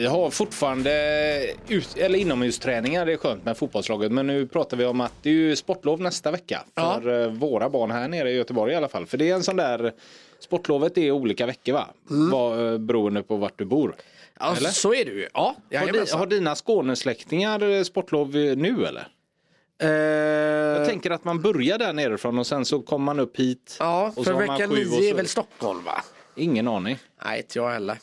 Vi har fortfarande ut, eller inomhusträningar, det är skönt med fotbollslaget. Men nu pratar vi om att det är ju sportlov nästa vecka. Ja. För eh, våra barn här nere i Göteborg i alla fall. För det är en sån där, sportlovet är olika veckor va? Mm. Var, eh, beroende på vart du bor. Ja, Eller? så är det ju. Ja, Har, di, har dina Skånesläktingar eh, sportlov nu eller? Jag tänker att man börjar där nerifrån och sen så kommer man upp hit. ja, för vecka nio är väl Stockholm va? Ingen aning. Nej, inte jag heller.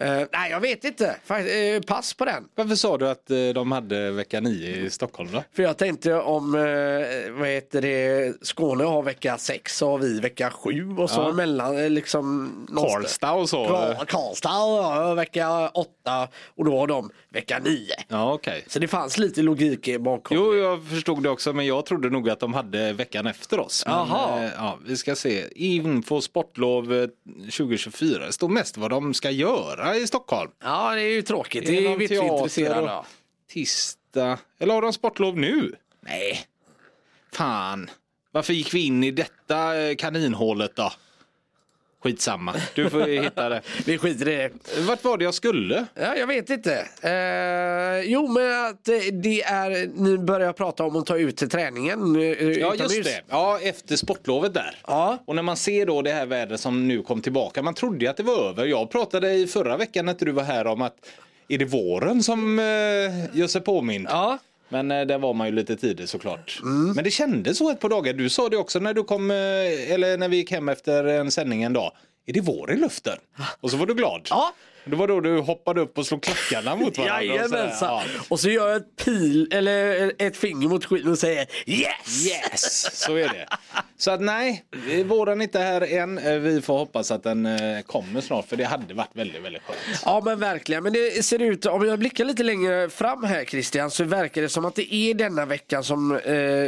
Eh, nej, jag vet inte. Fakt- eh, pass på den. Varför sa du att eh, de hade vecka 9 i Stockholm då? För jag tänkte om, vad heter det, Skåne har vecka 6 så har vi vecka 7 och så Ja. mellan liksom Karlstad och så? Kar- Karlstad har vecka 8 och då har de vecka 9. Ja okej. Så det fanns lite logik bakom. Jo, jag förstod det också, men jag trodde nog att de hade veckan efter oss. Men, ja, vi ska se. Info sportlov eh, 2024. Det står mest vad de ska göra i Stockholm. Ja, det är ju tråkigt. Det är intresserade och- av. Tisdag. Eller har de sportlov nu? Nej. Fan. Varför gick vi in i detta eh, kaninhålet då? Skitsamma. Du får hitta det. Vi skiter i det. Vart var det jag skulle? Ja, jag vet inte. Eh, jo, men att eh, det är, nu börjar jag prata om att ta ut till träningen. eh, Ja, just det. Ja, efter sportlovet där. Ja. Och när man ser då det här vädret som nu kom tillbaka, man trodde ju att det var över. Jag pratade i förra veckan när du var här om att är det våren som eh, gör sig påmind? Ja. Men eh, där var man ju lite tidig såklart. Mm. Men det kändes så ett par dagar. Du sa det också när du kom, eh, eller när vi gick hem efter en sändning en dag. Är det vår i luften? Och så var du glad. Ja. Det var då du hoppade upp och slog klackarna mot varandra. och. Jajamensan. Ja. Och så gör jag ett pil, eller ett finger mot skiten och säger yes! Yes, så är det. Så att nej, våren är inte här än. Eh, Vi får hoppas att den eh, kommer snart för det hade varit väldigt, väldigt skönt. Ja men verkligen, men det ser ut, om jag blickar lite längre fram här Christian så verkar det som att det är denna veckan som eh,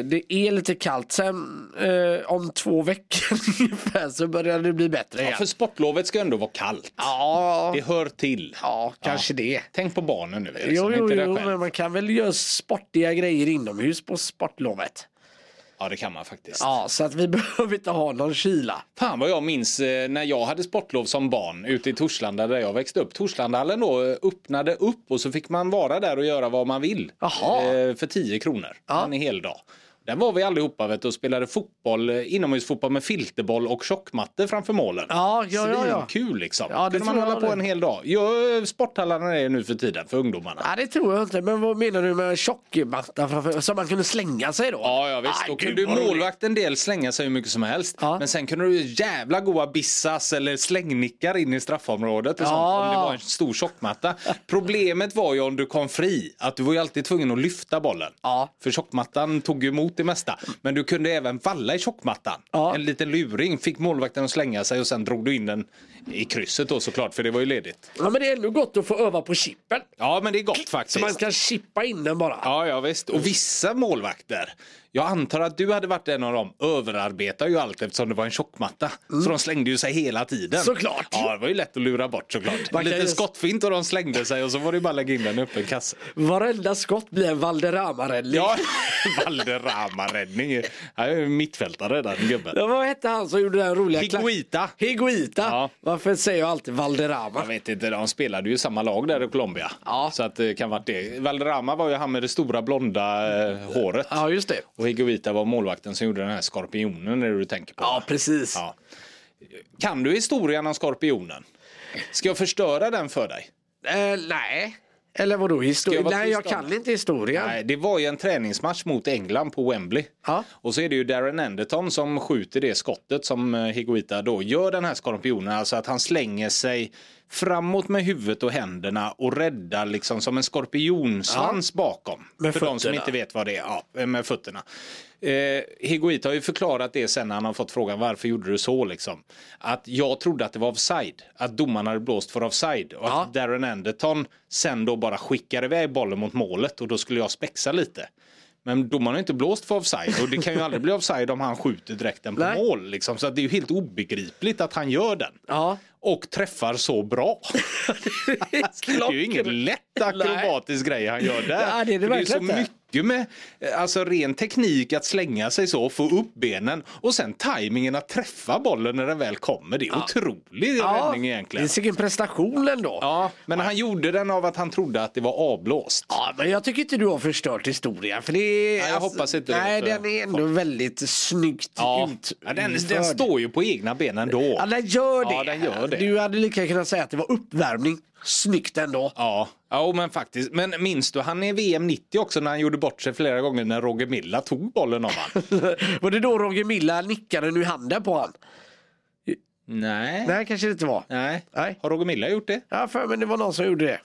det är lite kallt. Sen eh, om två veckor ungefär så börjar det bli bättre Ja, igen. för sportlovet ska ändå vara kallt. Ja, Det hör till. ja kanske det. Tänk på barnen nu. Jo, Liksom. jo, jo, själv. men man kan väl göra sportiga grejer inomhus på sportlovet. Ja, det kan man faktiskt. Ja, så att vi behöver inte ha någon kyla. Fan vad jag minns eh, när jag hade sportlov som barn ute i Torslanda där jag växte upp. Torslandahallen då eh, öppnade upp och så fick man vara där och göra vad man vill. Jaha. Eh, för 10 kronor. Ja. En hel dag. Där var vi allihopa vet, du, och spelade fotboll, eh, inomhusfotboll med filterboll och tjockmatte framför målen. Ja, ja, ja, ja. Svinkul liksom. Ja, det kunde man hålla på det. en hel dag. Gör sporthallarna det nu för tiden för ungdomarna? Nej, det tror jag inte. Men vad menar du med tjockmatta framför, som man kunde slänga sig då? Ja, ja visst. Aj, Då gud, kunde roligt. målvakten del slänga sig hur mycket som helst. Ja. Men sen kunde du jävla goa bissas eller slängnickar in i straffområdet och Ja. sånt, om det var en stor tjockmatta. Problemet var ju om du kom fri, att du var ju alltid tvungen att lyfta bollen. Ja. För tjockmattan tog ju emot det mesta. Men du kunde även falla i tjockmattan. Ja. En liten luring fick målvakten att slänga sig och sen drog du in den i krysset då såklart, för det var ju ledigt. Ja, men det är ändå gott att få öva på chippen. Ja, men det är gott faktiskt. Så man kan chippa in den bara. Ja, ja visst. Och vissa målvakter, jag antar att du hade varit en av dem, överarbetar ju allt eftersom det var en tjockmatta. Så de slängde ju sig hela tiden. Såklart. Ja, det var ju lätt att lura bort såklart. Man En kan liten ju- skottfint och de slängde sig och så var det bara att lägga in den i öppen kasse. Varenda skott blir en Valderrama-räddning. Ja, Valderrama-räddning. Han är mittfältare den gubben. Ja, vad hette han som gjorde den roliga Higuita. Higuita. Ja. Varför säger jag alltid Jag Valderrama? vet inte, de spelade ju samma lag där i Colombia. Ja. Så att det kan vara det. Valderrama var ju han med det stora blonda eh, håret. Ja, just det. Och Higuita var målvakten som gjorde den här skorpionen när du tänker på Ja, precis. Ja. Kan du historien om skorpionen? Ska jag förstöra den för dig? Eh, nej. Eller vadå historia? Nej, jag kan inte historia. Nej, det var ju en träningsmatch mot England på Wembley. Ja. Och så är det ju Darren Anderton som skjuter det skottet som eh, Higuita då gör den här skorpionen. Alltså att han slänger sig framåt med huvudet och händerna och räddar liksom som en skorpionsvans bakom. Med för de som fötterna. inte vet vad det är. Ja, eh, med fötterna. Eh, Higuita har ju förklarat det sen när han har fått frågan varför gjorde du så liksom. Att jag trodde att det var offside. Att domaren hade blåst för offside. Och Ja. att Darren Anderton sen då bara skickar iväg bollen mot målet och då skulle jag spexa lite. Men domaren har inte blåst för offside och det kan ju aldrig bli offside om han skjuter direkt den på Nej. mål. Liksom. Så det är ju helt obegripligt att han gör den. Ja. Och träffar så bra. det är ju ingen lätt akrobatisk grej han gör där. Ja, det är det det är så verkligen mycket med eh, alltså, ren teknik att slänga sig så, få upp benen och sen tajmingen att träffa bollen när den väl kommer. Det är otrolig räddning det egentligen. är säkert en prestation ändå. Ja, men han gjorde den av att han trodde att det var avblåst. Ja, men jag tycker inte du har förstört historien. För det är, Nej, jag hoppas inte det, Nej, för- den är ändå väldigt snyggt Ja, ut. ja, den, den står ju på egna ben ändå. Ja, den gör det. Ja, den gör det. Du hade lika kunnat säga att det var uppvärmning. Snyggt ändå. Ja, ja men faktiskt. Men minns du, han är VM 90 också när han gjorde bort sig flera gånger när Roger Milla tog bollen av han. var det då Roger Milla nickade nu handen på han? Nej. Nej, kanske det inte var. Nej. Nej. Har Roger Milla gjort det? Ja, för men det var någon som gjorde det.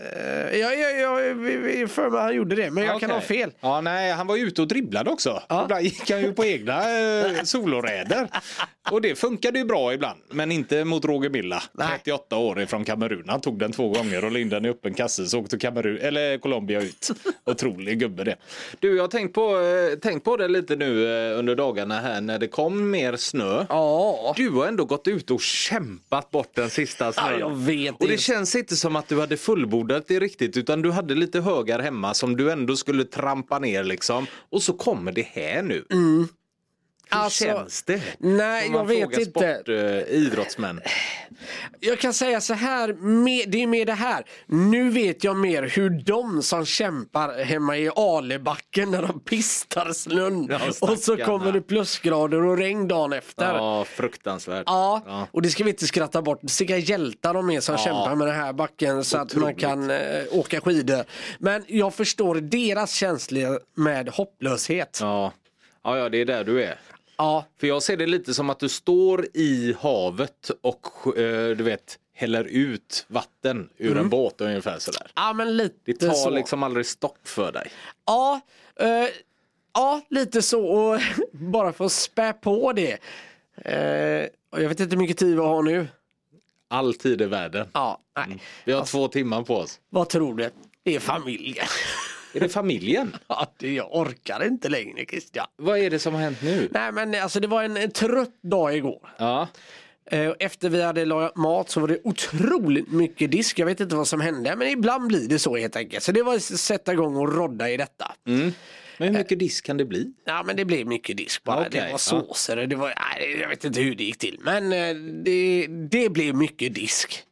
Uh, jag, jag, jag, vi- vi- för mig han gjorde det, men jag kan ha fel. Ja, nej, han var ju ute och dribblade också. Ja. Ibland gick han ju på egna eh, soloräder. Och det funkade ju bra ibland, men inte mot Roger Milla. Nej. 38 år från Kamerun. Han tog den två gånger och in den i öppen kasse så åkte Kamerun, eller Colombia ut. Otrolig gubbe det. Du, jag har tänkt på, eh, tänkt på det lite nu eh, under dagarna här när det kom mer snö. Ja, Du har ändå gått ut och kämpat bort den sista snön. Ja, jag vet och det. det känns inte som att du hade fullbordat det riktigt utan du hade lite högar hemma som du ändå skulle trampa ner liksom. Och så kommer det här nu. Mm. Hur. Alltså, känns det? nej, man jag vet inte. Sport, eh, idrottsmän. jag kan säga så här, med, det är med det här. Nu vet jag mer hur de som kämpar hemma i Alebacken när de pistar snön Ja, och så kommer det plusgrader och regn dagen efter. Ja, fruktansvärt. Ja, Ja. och det ska vi inte skratta bort. Vilka hjältar de är som Ja. kämpar med den här backen så att man Otroligt. kan eh, åka skidor. Men jag förstår deras känslor med hopplöshet. Ja. ja, ja, det är där du är. Ja, För jag ser det lite som att du står i havet och eh, du vet häller ut vatten ur en båt ungefär sådär. men lite Det tar Mm. så. liksom aldrig stopp för dig. Ja, eh, ja, lite så. Och bara för att spä på det. Eh, och jag vet inte hur mycket tid vi har nu. All tid i världen. Ja, nej. Vi har två timmar på oss. Vad tror du? Det är familjen. Är det familjen? Ja, det, jag orkar inte längre Christian. Vad är det som har hänt nu? Nej men alltså det var en, en trött dag igår. Ja, Eh, Efter vi hade lagat mat så var det otroligt mycket disk. Jag vet inte vad som hände men ibland blir det så helt enkelt. Så det var att sätta igång och rodda i detta. men hur mycket disk kan det bli? Ja men det blev mycket disk bara. Okej, det var såser och det var, nej, jag vet inte hur det gick till. Men eh, det, det blev mycket disk.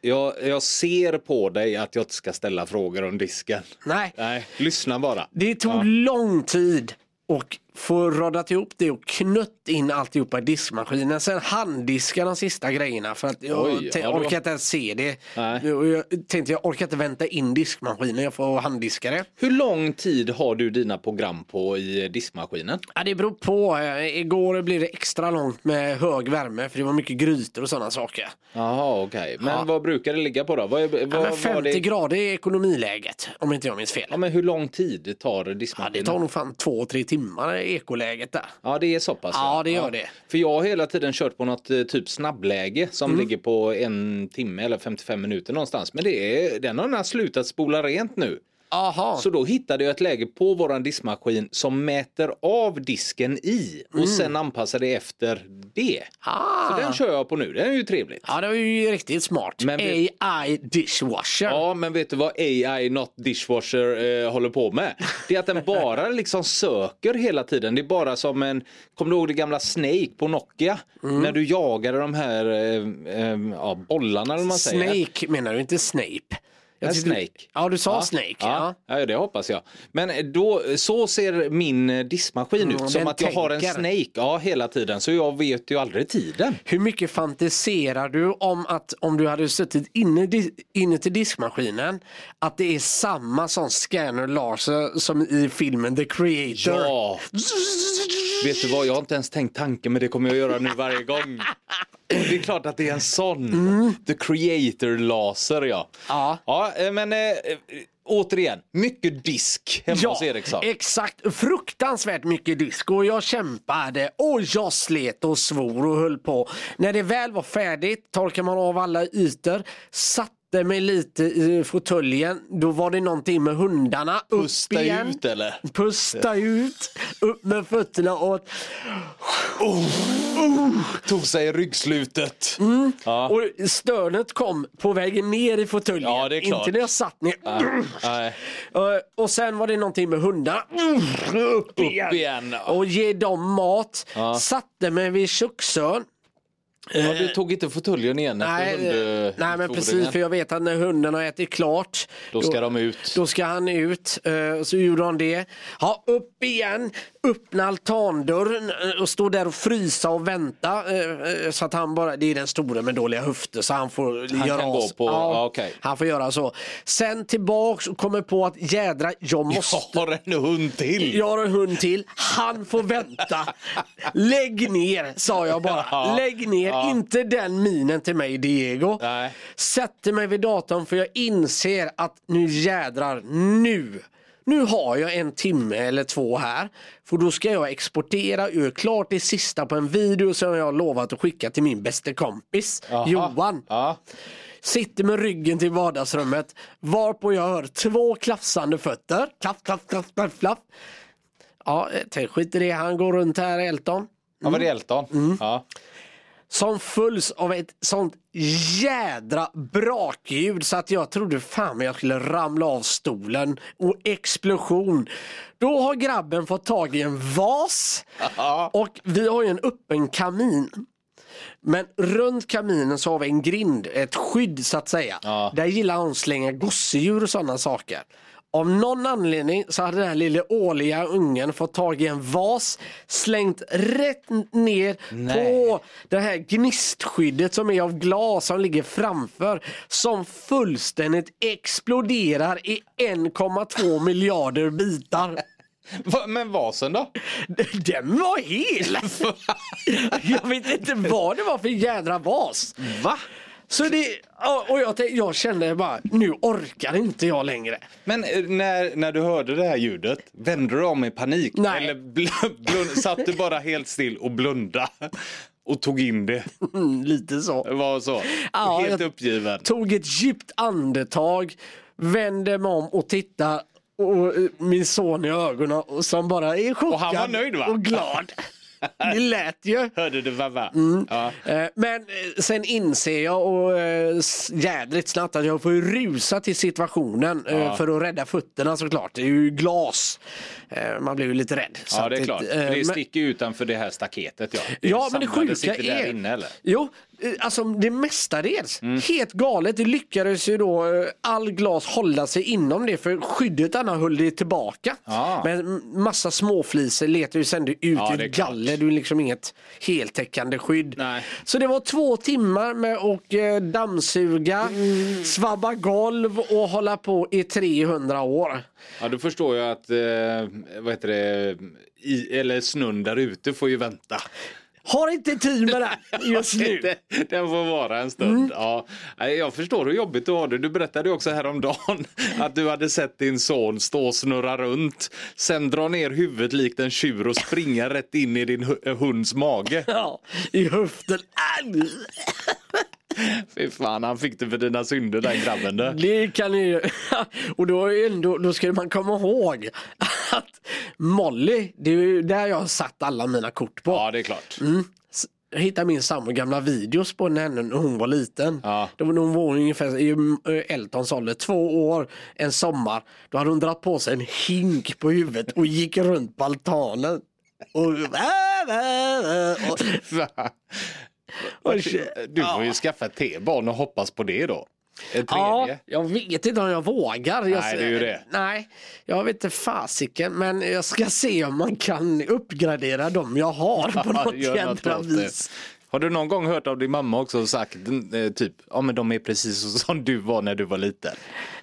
Jag, jag ser på dig att jag inte ska ställa frågor om disken. Nej, Nej, lyssna bara. det tog Ja. lång tid och få roddat ihop det och knött in alltihopa i diskmaskinen. Sen handdiska de sista grejerna för att jag Oj, ja, var- orkar inte ens se det. Nej. Och jag tänkte jag orkar inte vänta in diskmaskinen, jag får handdiska det. Hur lång tid har du dina program på i diskmaskinen? Ja, det beror på. Eh, Igår blev det extra långt med hög värme för det var mycket grytor och sådana saker. Jaha, okej. Men Ja. vad brukar det ligga på då? Vad, vad, Ja, men var 50 det... grader är ekonomiläget om inte jag minns fel. Ja, men hur lång tid tar Ja, diskmaskinen? det tar nog fan två, tre timmar ekoläget där. Ja, det är så pass. Ja, det gör det. För jag har hela tiden kört på något eh, typ snabbläge som Mm. ligger på en timme eller 55 minuter någonstans. Men det är, den har nästan slutat spola rent nu. Aha. Så då hittade jag ett läge på våran diskmaskin som mäter av disken i och sen anpassar det efter det. Mm. Ah. Så den kör jag på nu, det är ju trevligt. Ja, det var ju riktigt smart. Men vi- AI dishwasher. Ja, men vet du vad AI Not Dishwasher eh, håller på med? Det är att den bara liksom söker hela tiden. Det är bara som en, kommer du ihåg det gamla Snake på Nokia? Mm. När du jagade de här eh, eh, ja, bollarna eller man säger. Snake menar du, inte Snape? Jag Ja, tyckte- Snake. Ja, du sa Ja, Snake. Ja, Ja. ja, det hoppas jag. Men då, så ser min eh, diskmaskin Mm, ut. Som att jag har en tänker. Snake ja, hela tiden. Så jag vet ju aldrig tiden. Hur mycket fantiserar du om att om du hade suttit inne, till diskmaskinen att det är samma som scanner laser som i filmen The Creator? Ja. Vet du vad, jag har inte ens tänkt tanken men det kommer jag göra nu varje gång. Och det är klart att det är en sån. The creator laser ja. Ja. Ja, eh, men eh, eh, återigen, mycket disk hemma hos Eriksson. exakt. Fruktansvärt mycket disk och jag kämpade och jag slet och svor och höll på. När det väl var färdigt torkade man av alla ytor, satte satte mig lite i fåtöljen. Då var det någonting med hundarna. Upp Pusta igen. ut eller? Pusta ut, upp med fötterna och, Tog sig i ryggslutet. Mm. Ja. och stönet kom på vägen ner i fåtöljen. Ja. Inte när jag satt ner. Nej. Eh, Och sen var det någonting med hundarna. Upp igen. igen. Och ge dem mat. Ja. Satte mig vid köksön. Ja, du tog inte fåtöljen igen Nej, hund- eh, nej men precis för jag vet att när hunden har ätit klart Då ska de ut. Då ska han ut. eh, Så gjorde han det. Ja, upp igen. Öppna altandörren eh, och stå där och frysa och vänta. eh, eh, Så att han bara, det är den stora med dåliga höfter så han får Han göra kan gå oss. på- ja, okej. Han får göra så. Sen tillbaks och kommer på att jädra, jag måste Jag har en hund till. jag har en hund till, han får vänta. Lägg ner, sa jag bara. Lägg ner, ja. inte den minen till mig Diego. Nej. Sätter mig vid datorn för jag inser att nu jädrar, nu. Nu har jag en timme eller två här. För då ska jag exportera ur klart det sista på en video som jag lovat att skicka till min bästa kompis Jaha. Johan. Ja. Sitter med ryggen till vardagsrummet varpå jag hör två klafsande fötter. Klaff, klaff, klaff, klaff, klaff. Ja, eh, skit i det. Han går runt här, Elton. Ja, var det Elton? Mm. Ja. Som följs av ett sånt jädra brakljud så att jag trodde fan jag skulle ramla av stolen och explosion. Då har grabben fått tag i en vas och vi har ju en öppen kamin. Men runt kaminen så har vi en grind, ett skydd så att säga. Ja. Där gillar han att slänga gosedjur och sådana saker. Av någon anledning så hade den här lilla årliga ungen fått tag i en vas, slängt rätt ner Nej. på det här gnistskyddet som är av glas som ligger framför. Som fullständigt exploderar i 1,2 miljarder bitar. Men vasen då? Den var hel! Jag vet inte vad det var för jädra vas. Va? Så det, och jag, tänkte- jag kände bara, nu orkar inte jag längre. Men eh, när, när du hörde det här ljudet, vände du om i panik? Nej. Eller bl- blund, satt du bara helt still och blunda och tog in det? Mm, lite så. Var så? Ja, helt uppgiven? Tog ett djupt andetag, vände mig om och tittade och min son i ögonen som bara är chockad Och han var nöjd, va? och glad. Det lät ju. Hörde du vad va? Mm. Ja. Eh, Men eh, sen inser jag och eh, jädrigt snabbt att jag får rusa till situationen Ja. för att rädda fötterna såklart. Det är ju glas. Man blir ju lite rädd. Ja, det är klart. det men- sticker ju utanför det här staketet. Ja, Ja, men det sjuka är... inne eller? Jo, alltså det mestadels. Mm. Helt galet. Det lyckades ju då all glas hålla sig inom det för skyddet annars höll det tillbaka. Ja. Men massa småfliser letar ju sen ut Ja, i det galler. Det är liksom inget heltäckande skydd. Nej. Så det var två timmar med att eh, dammsuga, Mm. svabba golv och hålla på i 300 år. Ja, du förstår ju att eh, vad heter det, i, eller snön där ute får ju vänta. Har inte tid med det just nu. Det- Den får vara en stund. Mm. Ja. Jag förstår hur jobbigt du har det. Du berättade också häromdagen att du hade sett din son stå och snurra runt. Sen dra ner huvudet likt en tjur och springa rätt in i din hu- hunds mage. Ja, i höften. Fy fan, han fick det för dina synder den grabben. du. Det kan ju... Och då, ändå, då ska man komma ihåg att Molly, det är ju där jag har satt alla mina kort på. Ja, det är klart. S- Jag hittade min sambo gamla videos på henne när hon var liten. Ja. Då var hon var ungefär i eh, Eltons ålder, två år, en sommar. Då hade hon dragit på sig en hink på huvudet och gick runt på altanen. Och, och, Du får ju skaffa ett barn och hoppas på det då. Ett Ja, jag vet inte om jag vågar. Jag, Nej, det är ju det. Nej, jag vet inte fasiken. Men jag ska se om man kan uppgradera dem jag har på något det. vis. Har du någon gång hört av din mamma också och sagt eh, typ, ja men de är precis som du var när du var liten?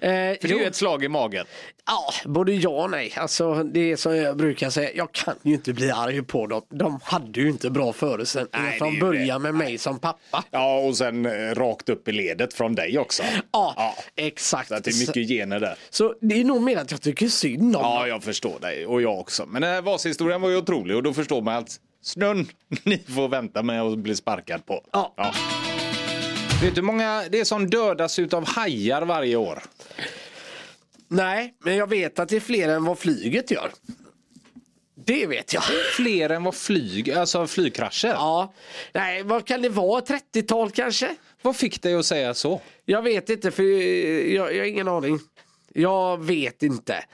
Eh, För det är jo, ju ett slag i magen. Ja, både ja och nej. Alltså, det är som jag brukar säga, jag kan ju inte bli arg på dem. De hade ju inte bra förutsättningar är från början med mig som pappa. Ja och sen eh, rakt upp i ledet från dig också. Ja, Ja. exakt. Så att det är mycket gener där. Så det är nog mer att jag tycker synd om Ja, jag förstår dig och jag också. Men den här vashistorien var ju otrolig och då förstår man att snön, ni får vänta med att bli sparkad på. Ja. Ja. Vet du hur många det är som dödas utav hajar varje år? Nej, men jag vet att det är fler än vad flyget gör. Det vet jag. Fler än vad flyg, alltså flygkrascher? Ja, nej, vad kan det vara? 30-tal kanske? Vad fick dig att säga så? Jag vet inte, för jag, jag har ingen aning. Jag vet inte.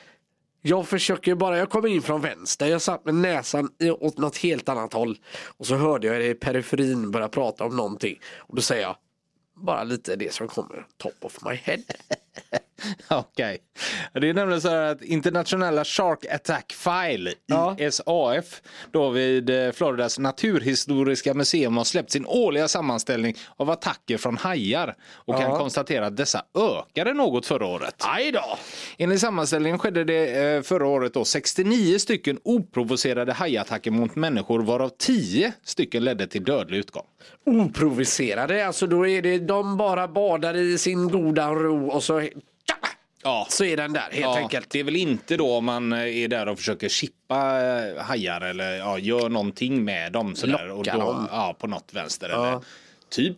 Jag försöker bara, jag kommer in från vänster, jag satt med näsan åt något helt annat håll. Och så hörde jag det i periferin börja prata om någonting. Och då säger jag, bara lite det som kommer top of my head. Okej. Okay. Det är nämligen så här att internationella Shark Attack File, ja. ISAF, då vid eh, Floridas naturhistoriska museum har släppt sin årliga sammanställning av attacker från hajar och ja. kan konstatera att dessa ökade något förra året. Aj då. Enligt sammanställningen skedde det eh, förra året då 69 stycken oprovocerade hajattacker mot människor varav 10 stycken ledde till dödlig utgång. Oprovocerade, alltså då är det de bara badar i sin goda ro och så Ja. Så är den där helt ja, enkelt. Det är väl inte då om man är där och försöker chippa eh, hajar eller ja, gör någonting med dem. Sådär, Locka och då, dem. Ja, på något vänster. Eller typ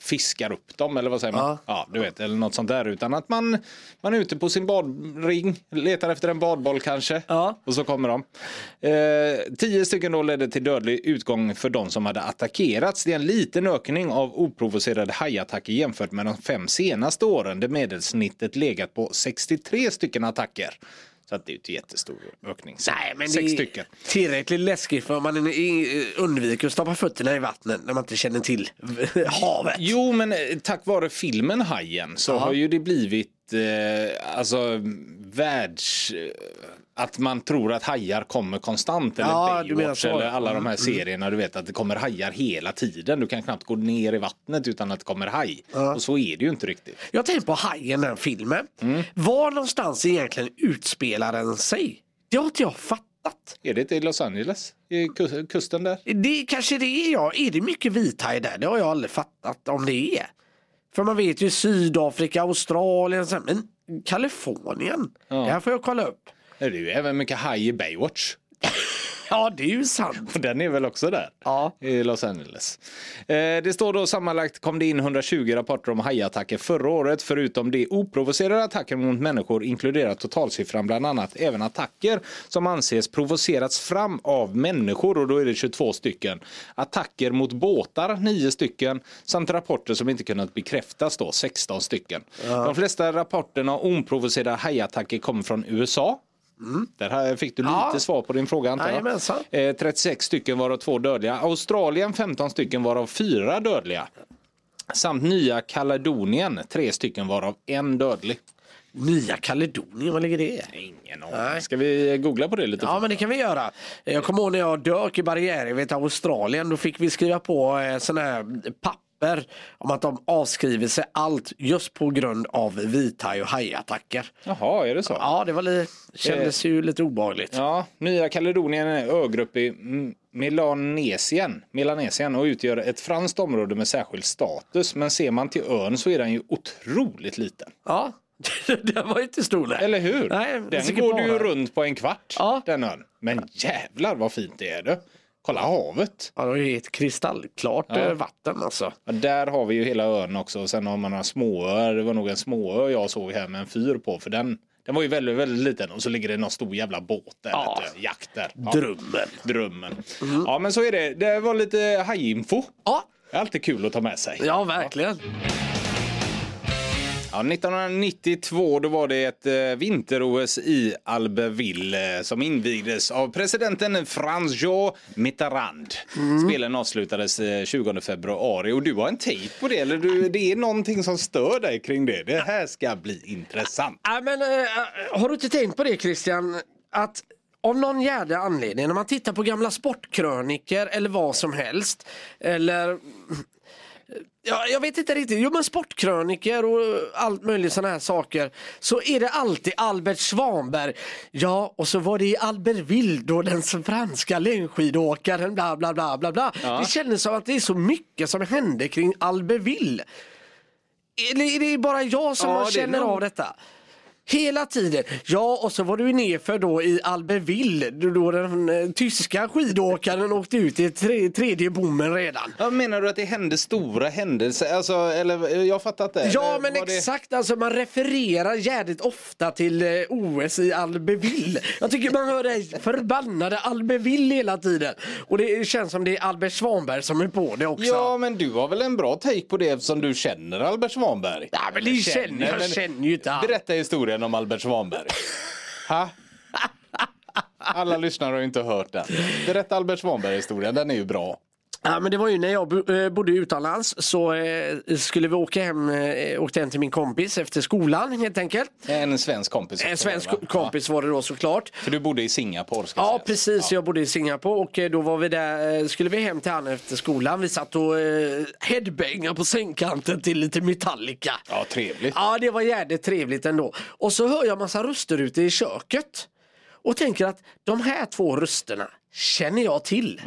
fiskar upp dem eller vad säger man? Ja. ja. du vet, eller något sånt där. Utan att man, man är ute på sin badring, letar efter en badboll kanske. Ja. Och så kommer de. Eh, tio stycken då ledde till dödlig utgång för de som hade attackerats. Det är en liten ökning av oprovocerade hajattacker jämfört med de fem senaste åren där medelsnittet legat på 63 stycken attacker. Så att det är inte jättestor ökning. Nej, men Sex stycken. tillräckligt läskigt för man undviker att stoppa fötterna i vattnet när man inte känner till havet. Jo, men eh, tack vare filmen Hajen så Aha. har ju det blivit eh, alltså världs att man tror att hajar kommer konstant. Eller ja, Baywatch eller alla de här mm. serierna. Du vet att det kommer hajar hela tiden. Du kan knappt gå ner i vattnet utan att det kommer haj. Ja. Och så är det ju inte riktigt. Jag tänker på hajen, den filmen. Mm. Var någonstans egentligen utspelar den sig? Det har inte jag fattat. Är det i Los Angeles? I kusten där? Det kanske det är ja. Är det mycket vithaj där? Det har jag aldrig fattat om det är. För man vet ju Sydafrika, Australien, men Kalifornien. Ja. Det här får jag kolla upp. Det är ju även mycket haj i Baywatch. Ja, det är ju sant. Och den är väl också där ja. i Los Angeles. Eh, det står då sammanlagt kom det in 120 rapporter om hajattacker förra året. Förutom de oprovocerade attacker mot människor inkluderar totalsiffran bland annat även attacker som anses provocerats fram av människor och då är det 22 stycken. Attacker mot båtar 9 stycken samt rapporter som inte kunnat bekräftas då 16 stycken. Ja. De flesta rapporterna om oprovocerade hajattacker kommer från USA Mm. Där fick du lite ja. svar på din fråga antar jag. Eh, 36 stycken varav två dödliga. Australien 15 stycken varav fyra dödliga. Samt Nya Kaledonien tre stycken varav en dödlig. Nya Kaledonien, var ligger det? Ingen aning. Ska vi googla på det lite? Ja, men det kan vi göra. Jag kommer ihåg när jag dök i barriärrevet i Australien. Då fick vi skriva på eh, sån här papper papper om att de avskriver sig allt just på grund av vithaj och hajattacker. Jaha, är det så? Ja, det var li kändes eh, ju lite obehagligt. Ja, Nya Kaledonien är en ögrupp i Melanesien, Melanesien och utgör ett franskt område med särskild status. Men ser man till ön så är den ju otroligt liten. Ja, den var inte stor nej. Eller hur? Nej, den går du ju runt på en kvart, ja. den ön. Men jävlar vad fint det är du. Kolla havet. Ja, det är ett kristallklart ja. Eh, vatten alltså. Ja, där har vi ju hela ön också. Och sen har man några småöar. Det var nog en småö jag såg här med en fyr på. För den, den var ju väldigt, väldigt liten. Och så ligger det någon stor jävla båt där. Ja. Jakt där. Ja. Drömmen. Drömmen. Mm. Ja, men så är det. Det var lite hajinfo. Ja. Det är alltid kul att ta med sig. Ja, verkligen. Ja, 1992 då var det ett eh, vinter-OS i Albertville eh, som invigdes av presidenten Franz-Jean Mitterrand. Mm. Spelen avslutades 20 eh, februari och du har en tejp på det, eller du, det är någonting som stör dig kring det. Det här ska bli intressant. Ja, men, har du inte tänkt på det Christian? Att av någon jävla anledning när man tittar på gamla sportkröniker eller vad som helst eller Ja, jag vet inte riktigt. Jo men sportkröniker och allt möjligt sådana här saker. Så är det alltid Albert Svanberg. Ja, och så var det i Albertville då den franska längdskidåkaren bla bla bla bla bla. Ja. Det kändes som att det är så mycket som hände kring Albertville. Eller är det bara jag som ja, känner av detta? Hela tiden. Ja, och så var du nerför då i Albertville då- den eh, tyska skidåkaren åkte ut i tre, tredje bommen redan. Ja, menar du att det hände stora händelser? Alltså, eller jag fattar inte. Ja Eller men var det- exakt, alltså man refererar jävligt ofta till eh, OS i Albertville. Jag tycker man hör det förbannade Albertville hela tiden. Och det känns som det är Albert Svanberg som är på det också. Ja, men du har väl en bra take på det eftersom du känner Albert Svanberg? Ja, men det känner jag, känner ju inte han. Berätta historien om Albert Svanberg. Ha? Alla lyssnare har ju inte hört den. Berätta Albert Svanberg-historien, den är ju bra. Ja, men det var ju när jag eh, bodde utomlands så eh, skulle vi åka hem, eh, åkte hem till min kompis efter skolan helt enkelt. En svensk kompis. En svensk va? kompis var det då såklart. Ja, för du bodde i Singapore ska Ja sägas. precis, jag bodde i Singapore och då var vi där, skulle vi hem till han efter skolan. Vi satt och headbangade på sängkanten till lite Metallica. Ja, trevligt. Ja det var jävligt trevligt ändå. Och så hör jag massa röster ute i köket. Och tänker att de här två rösterna känner jag till.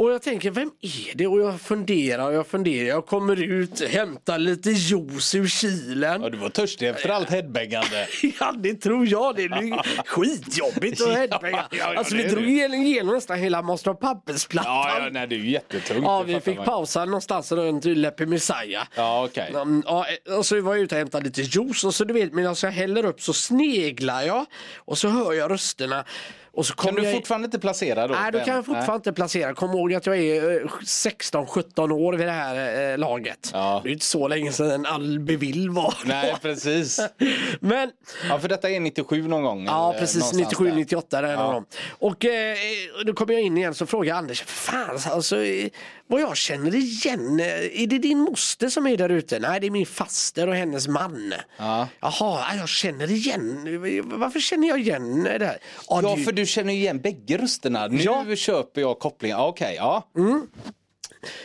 Och jag tänker, vem är det? Och jag funderar och jag funderar. Jag kommer ut, hämtar lite juice ur kylen. Ja, du var törstig efter allt headbangande. Ja, det tror jag. Det är skitjobbigt att headbanga. Ja, ja, alltså, vi drog det. igenom, nästan hela Master of Puppets-plattan. Ja, ja nej, det är ju jättetungt. Ja, vi fick man. pausa någonstans runt Leppy Messiah. Ja, okej. Mm, Ja, och så var jag ute och hämtade lite juice och så du vet medan jag häller upp så sneglar jag och så hör jag rösterna. Och så Kan du jag... fortfarande inte placera då? Nej, då kan jag fortfarande inte placera. Kom ihåg att jag är eh, 16-17 år vid det här eh, laget. Ja. Det är inte så länge sedan Albevill var. Nej, precis. Men Ja, för detta är 97 någon gång. Ja eller precis, någonstans 97, där. 98 där är Ja. de. Och eh, då kommer jag in igen så frågar Anders, fan alltså eh, vad jag känner igen, eh, är det din moster som är där ute? Nej det är min faster och hennes man. Ja. Jaha, ja, jag känner igen, varför känner jag igen det här? Ja, Ja, du- för du känner igen bägge rösterna. Nu Ja. köper jag kopplingen. Okej, ja.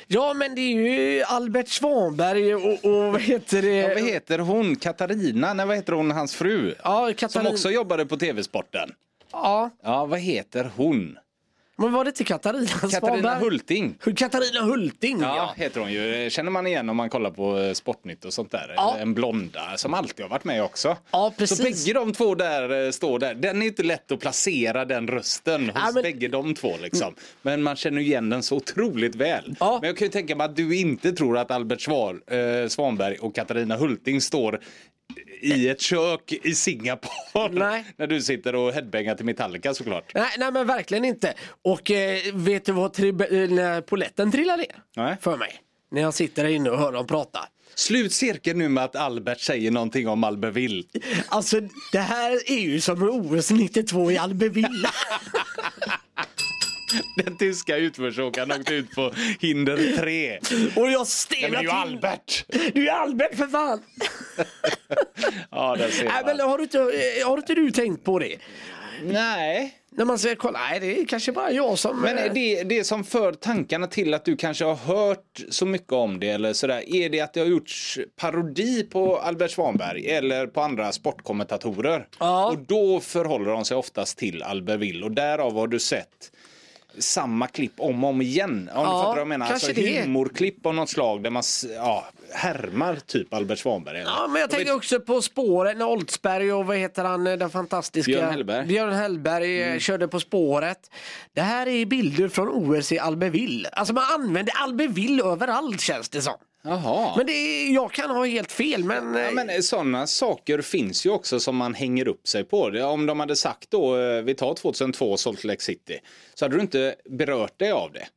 ja men det är ju Albert Svanberg och, och vad heter det? Ja, vad heter hon? Katarina? Nej, vad heter hon, hans fru? Ja, Som Katarina. också jobbade på TV-sporten. Ja, Ja, vad heter hon? Men var det inte Katarina Katarina Svanberg? Hulting. Katarina Hulting, Ja, ja. heter hon ju. Känner man igen om man kollar på eh, Sportnytt och sånt där. Ja. En blonda som alltid har varit med också. Ja, precis. Så bägge de två där eh, står där. Den är inte lätt att placera den rösten hos Ja, men- bägge de två liksom. Men man känner igen den så otroligt väl. Ja. Men jag kan ju tänka mig att du inte tror att Albert Svar, eh, Svanberg och Katarina Hulting står i ett kök i Singapore. Nej. När du sitter och headbangar till Metallica såklart. Nej, nej men verkligen inte. Och eh, vet du vad tri- eh, när poletten trillar ner? Nej. För mig. När jag sitter där inne och hör dem prata. Slut cirkeln nu med att Albert säger någonting om Albertville. Alltså det här är ju som OS 92 i Albertville. Den tyska utförsåkaren åkte ut på hinder 3. och jag stelnar men det är ju till. Albert! Du är Albert för fan! Ja, där ser Nej, men man. har, du inte, eh, har inte du tänkt på det? Nej. När man säger kolla, nej det är kanske bara jag som... Men är det, det som för tankarna till att du kanske har hört så mycket om det eller sådär, är det att det har gjorts parodi på Albert Svanberg eller på andra sportkommentatorer? Ja. Och då förhåller de sig oftast till Albertville och därav har du sett samma klipp om och om igen. Om du Ja, fattar vad jag menar. kanske Alltså det. humorklipp av något slag där man ja, härmar typ Albert Svanberg. eller? Ja, men jag tänker också på spåren när Oldsberg och vad heter han, den fantastiska Björn Hellberg. Mm. Björn Hellberg eh, körde På spåret. Det här är bilder från OS i Albertville. Alltså man använder Albertville överallt känns det som. Jaha. Men det jag kan ha helt fel men... eh, Ja, men sådana saker finns ju också som man hänger upp sig på. Om de hade sagt då, eh, vi tar 2002 Salt Lake City, så hade du inte berört dig av det.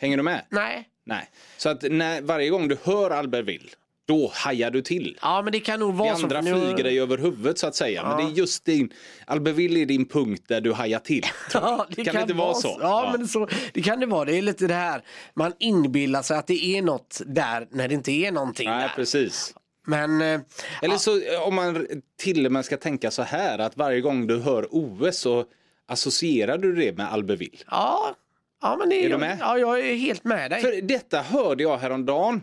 Hänger du med? Nej. Nej. Så att när, varje gång du hör Albertville, då hajar du till. Ja men det kan nog Det vara så. andra nu- flyger dig över huvudet så att säga. Men det är just din, Albertville är din punkt där du hajar till. Ja, Kan det inte vara så? Ja, Ja. men så, det kan det vara. Det är lite det här, man inbillar sig att det är något där när det inte är någonting Nej, där. precis. Men eh, Eller så eh, om man till och med ska tänka så här att varje gång du hör OS så associerar du det med Albertville. ja, ja men det Är du med? Ja, jag är helt med dig. För detta hörde jag häromdagen.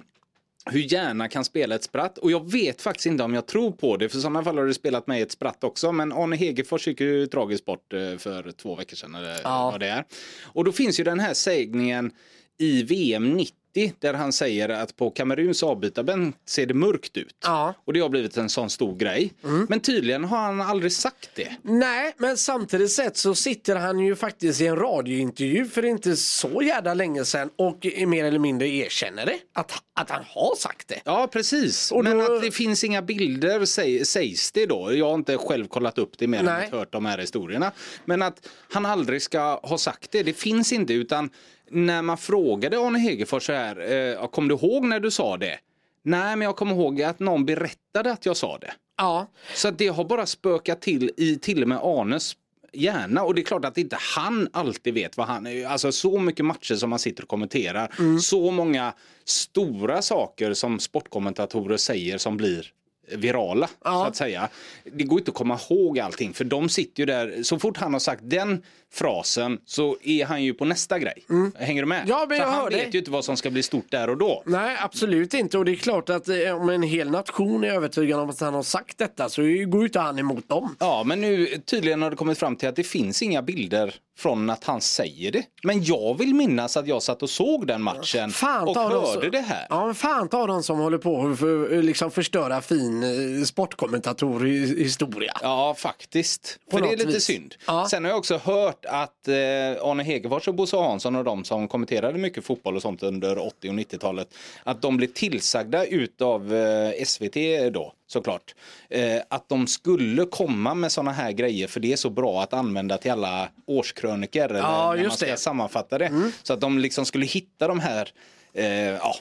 Hur hjärna kan spela ett spratt. Och jag vet faktiskt inte om jag tror på det. För i sådana fall har det spelat mig ett spratt också. Men Arne Hegerfors gick ju tragiskt bort eh, för två veckor sedan. Eller Ja. vad det är. Och då finns ju den här sägningen i VM 90 där han säger att på Kameruns avbytarbänk ser det mörkt ut. Ja. Och det har blivit en sån stor grej. Men tydligen har han aldrig sagt det. Nej, men samtidigt sett så sitter han ju faktiskt i en radiointervju för inte så jävla länge sedan och mer eller mindre erkänner det. Att, att han har sagt det. Ja, precis. Och Men då- att det finns inga bilder säg, sägs det då. Jag har inte själv kollat upp det mer än Nej. att hört de här historierna. Men att han aldrig ska ha sagt det, det finns inte. Utan när man frågade Arne Hegerfors så här, eh, kom du ihåg när du sa det? Nej, men jag kommer ihåg att någon berättade att jag sa det. Ja, Så att det har bara spökat till i till och med Arnes hjärna och det är klart att inte han alltid vet vad han är. Alltså så mycket matcher som man sitter och kommenterar. Mm. Så många stora saker som sportkommentatorer säger som blir virala Ja. så att säga. Det går inte att komma ihåg allting för de sitter ju där. Så fort han har sagt den frasen så är han ju på nästa grej. Hänger du med? Mm. Ja, men jag han vet dig. ju inte vad som ska bli stort där och då. nej absolut inte och det är klart att eh, om en hel nation är övertygad om att han har sagt detta så går ju inte han emot dem. Ja, men nu tydligen har det kommit fram till att det finns inga bilder från att han säger det. Men jag vill minnas att jag satt och såg den matchen Fan och hörde som- det här. Ja, men fan ta de som håller på att för, liksom förstöra fin eh, sportkommentatorhistoria. Ja, faktiskt. På För det är lite vis. synd. Ja. Sen har jag också hört att eh, Arne Hegerfors och Bosse Hansson och de som kommenterade mycket fotboll och sånt under 80 och 90-talet, att de blev tillsagda utav eh, SVT då, såklart, eh, att de skulle komma med såna här grejer för det är så bra att använda till alla årskröniker Ja, när man ska det. Mm. sammanfatta det. Så att de liksom skulle hitta de här eh, ja,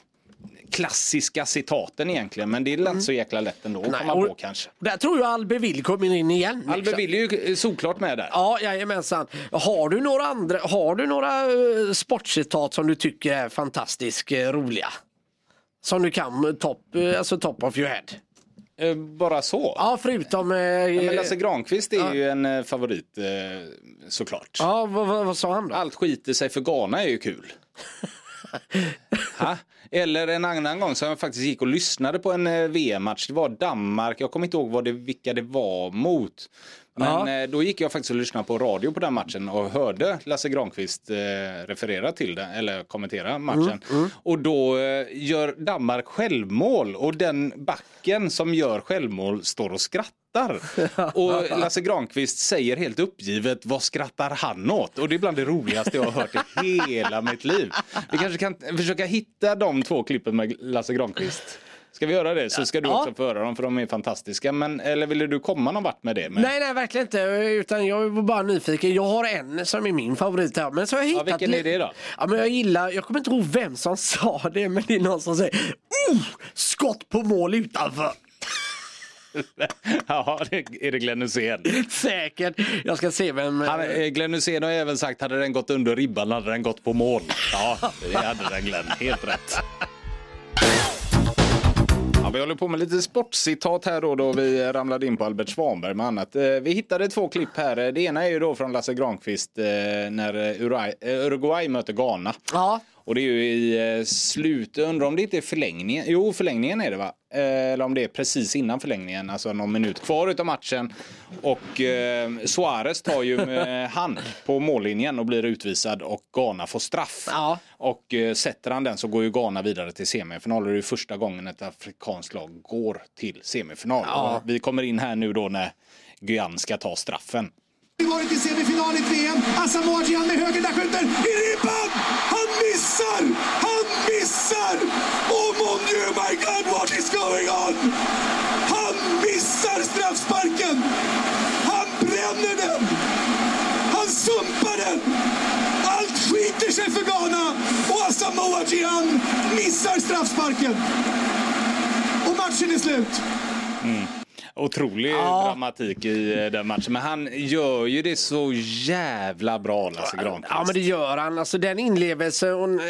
klassiska citaten egentligen, men det är inte så jäkla lätt ändå att Mm. Komma på kanske. Där tror jag Albevill kommer in igen. Albe vill ju solklart med där. Ja, jajamensan. Har du några andra, har du några uh, sportcitat som du tycker är fantastiskt eh, roliga? Som du kan top, eh, alltså top of your head? Eh, Bara så? Ja, förutom... eh, Ja, men Lasse Granqvist är Ja. ju en eh, favorit eh, såklart. ja, vad, vad, vad sa han då? Allt skiter sig för Ghana är ju kul. ha? Eller en annan gång som jag faktiskt gick och lyssnade på en eh, VM-match. Det var Danmark, jag kommer inte ihåg vad det, vilka det var mot. Men Ja. eh, då gick jag faktiskt och lyssnade på radio på den matchen och hörde Lasse Granqvist eh, referera till den, eller kommentera matchen. Och då eh, gör Danmark självmål och den backen som gör självmål står och skrattar. Och Lasse Granqvist säger helt uppgivet, vad skrattar han åt? Och det är bland det roligaste jag har hört i hela mitt liv. Vi kanske kan försöka hitta de två klippen med Lasse Granqvist. Ska vi göra det så ska du Ja. också få höra dem för de är fantastiska. Men, eller ville du komma någon vart med det? Med? Nej, nej, verkligen inte. Utan jag var bara nyfiken. Jag har en som är min favorit här. Men så har jag hittat vilken är det då? Ja, men jag gillar, jag kommer inte ihåg vem som sa det, men det är någon som säger oh, skott på mål utanför. Ja, är det Glenn Hysén. Säkert. Jag ska se vem... Han, eh, Glenn Hysén har även sagt hade den gått under ribban hade den gått på mål. Ja, det hade den Glenn. Helt rätt. Ja, vi håller på med lite sportcitat här då, då vi ramlade in på Albert Svanberg med annat. Eh, vi hittade två klipp här. Eh, det ena är ju då från Lasse Granqvist eh, när Uruguay, Uruguay möter Ghana. Ja, och det är ju i eh, slut, undrar om det inte är förlängningen, jo förlängningen är det va? Eh, Eller om det är precis innan förlängningen, alltså någon minut kvar utav matchen. Och eh, Suarez tar ju med hand på mållinjen och blir utvisad och Ghana får straff. Ja. Och eh, sätter han den så går ju Ghana vidare till semifinal. Det är ju första gången ett afrikanskt lag går till semifinal. Ja. Vi kommer in här nu då när Guyana ska ta straffen varit i semifinal i VM. Asamoah Gyan med höger, där skjuter i ribban! Han missar! Han missar! Oh mon dieu, my God, what is going on? Han missar straffsparken! Han bränner den! Han sumpar den! Allt skiter sig för Ghana och Asamoah Gyan missar straffsparken. Och matchen är slut. Mm. Otrolig dramatik i eh, den matchen. Men han gör ju det så jävla bra, Lasse Granqvist. ja men det gör han. Alltså den inlevelsen, hon, eh,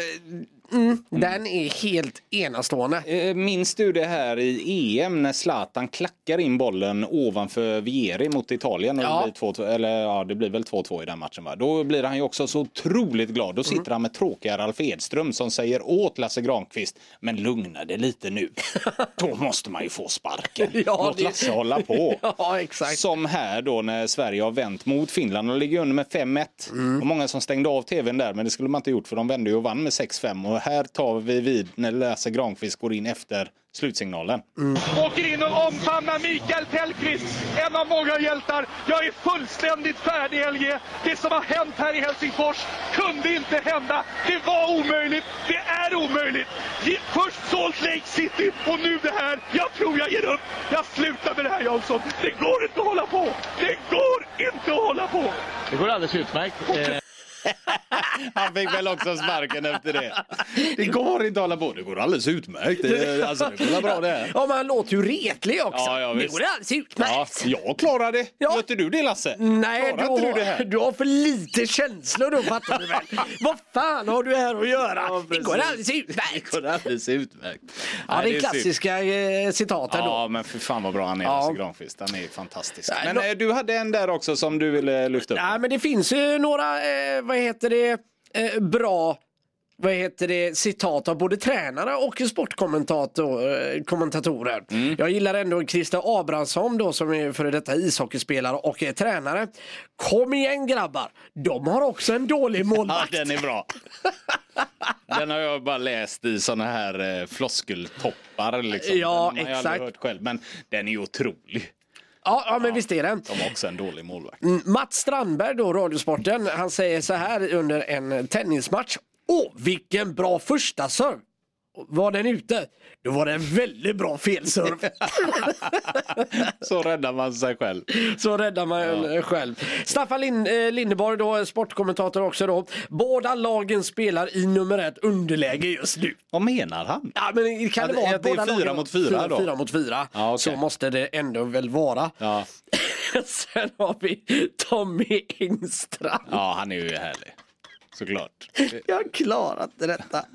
mm, den är helt enastående. Eh, Minns du det här i EM när Zlatan klackar in bollen ovanför Vieri mot Italien? Och Ja. det, blir 2-2, eller, ja, det blir väl 2-2 i den matchen va? Då blir han ju också så otroligt glad. Då sitter han med tråkiga Ralf Edström som säger åt Lasse Granqvist Men lugna dig lite nu. Då måste man ju få sparken. Ja, Låt det- Lasse hålla på. Ja, exakt. Som här då när Sverige har vänt mot Finland och ligger under med 5-1. Mm. Och många som stängde av tvn där men det skulle man inte gjort för de vände ju och vann med 6-5 och här tar vi vid när Lasse Granqvist går in efter slutsignalen. åker in och omfamnar Mikael Tellqvist, en av många hjältar. Jag är fullständigt färdig LG. Det som har hänt här i Helsingfors kunde inte hända. Det var omöjligt. Det är omöjligt. Först Salt Lake City och nu det här. Jag tror jag ger upp. Jag slutar med det här Jansson. Det går inte att hålla på. Det går inte att hålla på. Det går alldeles utmärkt. Eh, Han fick väl också sparken efter det. Det går inte att hålla på. Det går alldeles utmärkt. Det, alltså, det går bra det här. Ja, men han låter ju retlig också. Ja, ja, det går alldeles Ja, utmärkt. jag klarar det. Ja. Inte du det Lasse? Nej, du inte du det har, du har för lite känslor då fattar du väl. Vad fan har du här att göra? Ja, det går alldeles utmärkt. Det går alldeles utmärkt. Ja, Nej, det är klassiska eh, citaten Ja, då. men för fan vad bra han är, Ja. Lasse Granqvist. Han är fantastisk. Nej, Men nå- eh, du hade en där också som du ville lyfta upp. Nej, men det finns ju några, eh, vad heter det, eh, bra vad heter det, citat av både tränare och sportkommentatorer. Mm. Jag gillar ändå Christer Abrahamsson då som är före detta ishockeyspelare och är tränare. Kom igen grabbar, de har också en dålig Ja, målvakt. den är bra. Den har jag bara läst i såna här eh, floskeltoppar. Liksom. Ja, den har jag exakt. aldrig hört själv. Men den är otrolig. Ja, ja men visst är den. De har också en dålig målvakt. Mm, Mats Strandberg då, Radiosporten, han säger så här under en tennismatch. Åh, vilken bra första serve! Var den ute? Då var det en väldigt bra felserve. Så räddar man sig själv. Så räddar man en själv. Staffan Lind, eh, Lindeborg då, sportkommentator också då. Båda lagen spelar i nummer ett underläge just nu. Vad menar han? Ja, men kan det Att- vara att det är fyra lagen- mot fyra då? Fyra mot fyra. Ja, okej. Så måste det ändå väl vara. Ja. Sen har vi Tommy Engstrand. ja, han är ju härlig. Såklart. Jag har klarat detta.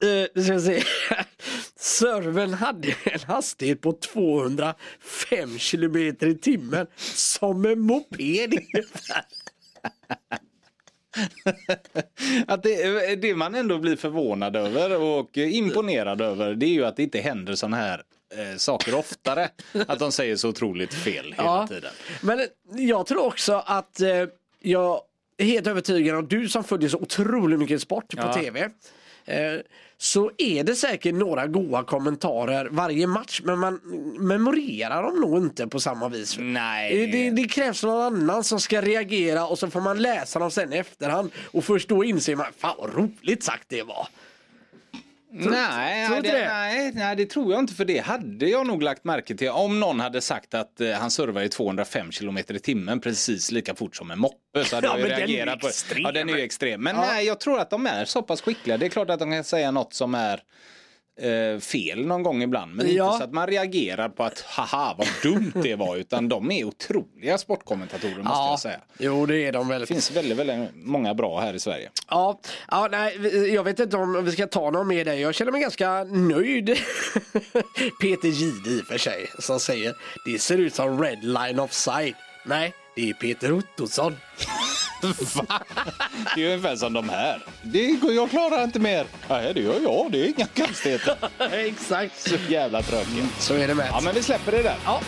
Nu ska se. Serven hade en hastighet på 205 kilometer i timmen som en moped ungefär. Att det, det man ändå blir förvånad över och imponerad över det är ju att det inte händer såna här eh, saker oftare. Att de säger så otroligt fel hela Ja. tiden. Men jag tror också att eh, jag är helt övertygad om du som följer så otroligt mycket sport på Ja. tv. Eh, så är det säkert några goda kommentarer varje match men man memorerar dem nog inte på samma vis. Nej. Eh, Det, det krävs någon annan som ska reagera och så får man läsa dem sen i efterhand och först då inser man, fan vad roligt sagt det var. Nej, nej, det, det? nej, nej, det tror jag inte för det hade jag nog lagt märke till om någon hade sagt att eh, han servar i 205 km i timmen precis lika fort som en moppe så hade Ja, jag ju reagerat på extrem. Ja, den är ju extrem. Men Ja. nej, jag tror att de är så pass skickliga. Det är klart att de kan säga något som är eh, fel någon gång ibland. Men Ja. inte så att man reagerar på att haha vad dumt det var utan de är otroliga sportkommentatorer måste jag säga. Jo det är de väl. Det finns väldigt, väldigt många bra här i Sverige. Ja, ja nej, jag vet inte om vi ska ta någon med dig. Jag känner mig ganska nöjd. Peter Gide i och för sig som säger det ser ut som Red Line of Sight. Nej, det är Peter Ottosson. Va? Det är ju ungefär som de här. Det går, jag klarar inte mer. Nej, det gör jag. Det är inga konstigheter. Exakt. Så jävla tråkiga. Så är det med. Ja, men vi släpper det där. Ja.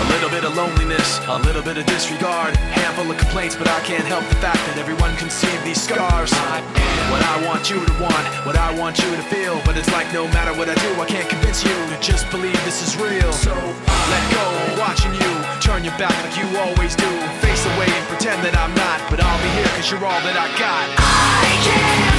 A little bit of loneliness, a little bit of disregard. Handful of complaints, but I can't help the fact that everyone can see these scars. What I want you to want, what I want you to feel. But it's like no matter what I do, I can't convince you to just believe this is real. So let go, I'm watching you. Turn your back like you always do. Away and pretend that I'm not. But I'll be here cause you're all that I got. I can't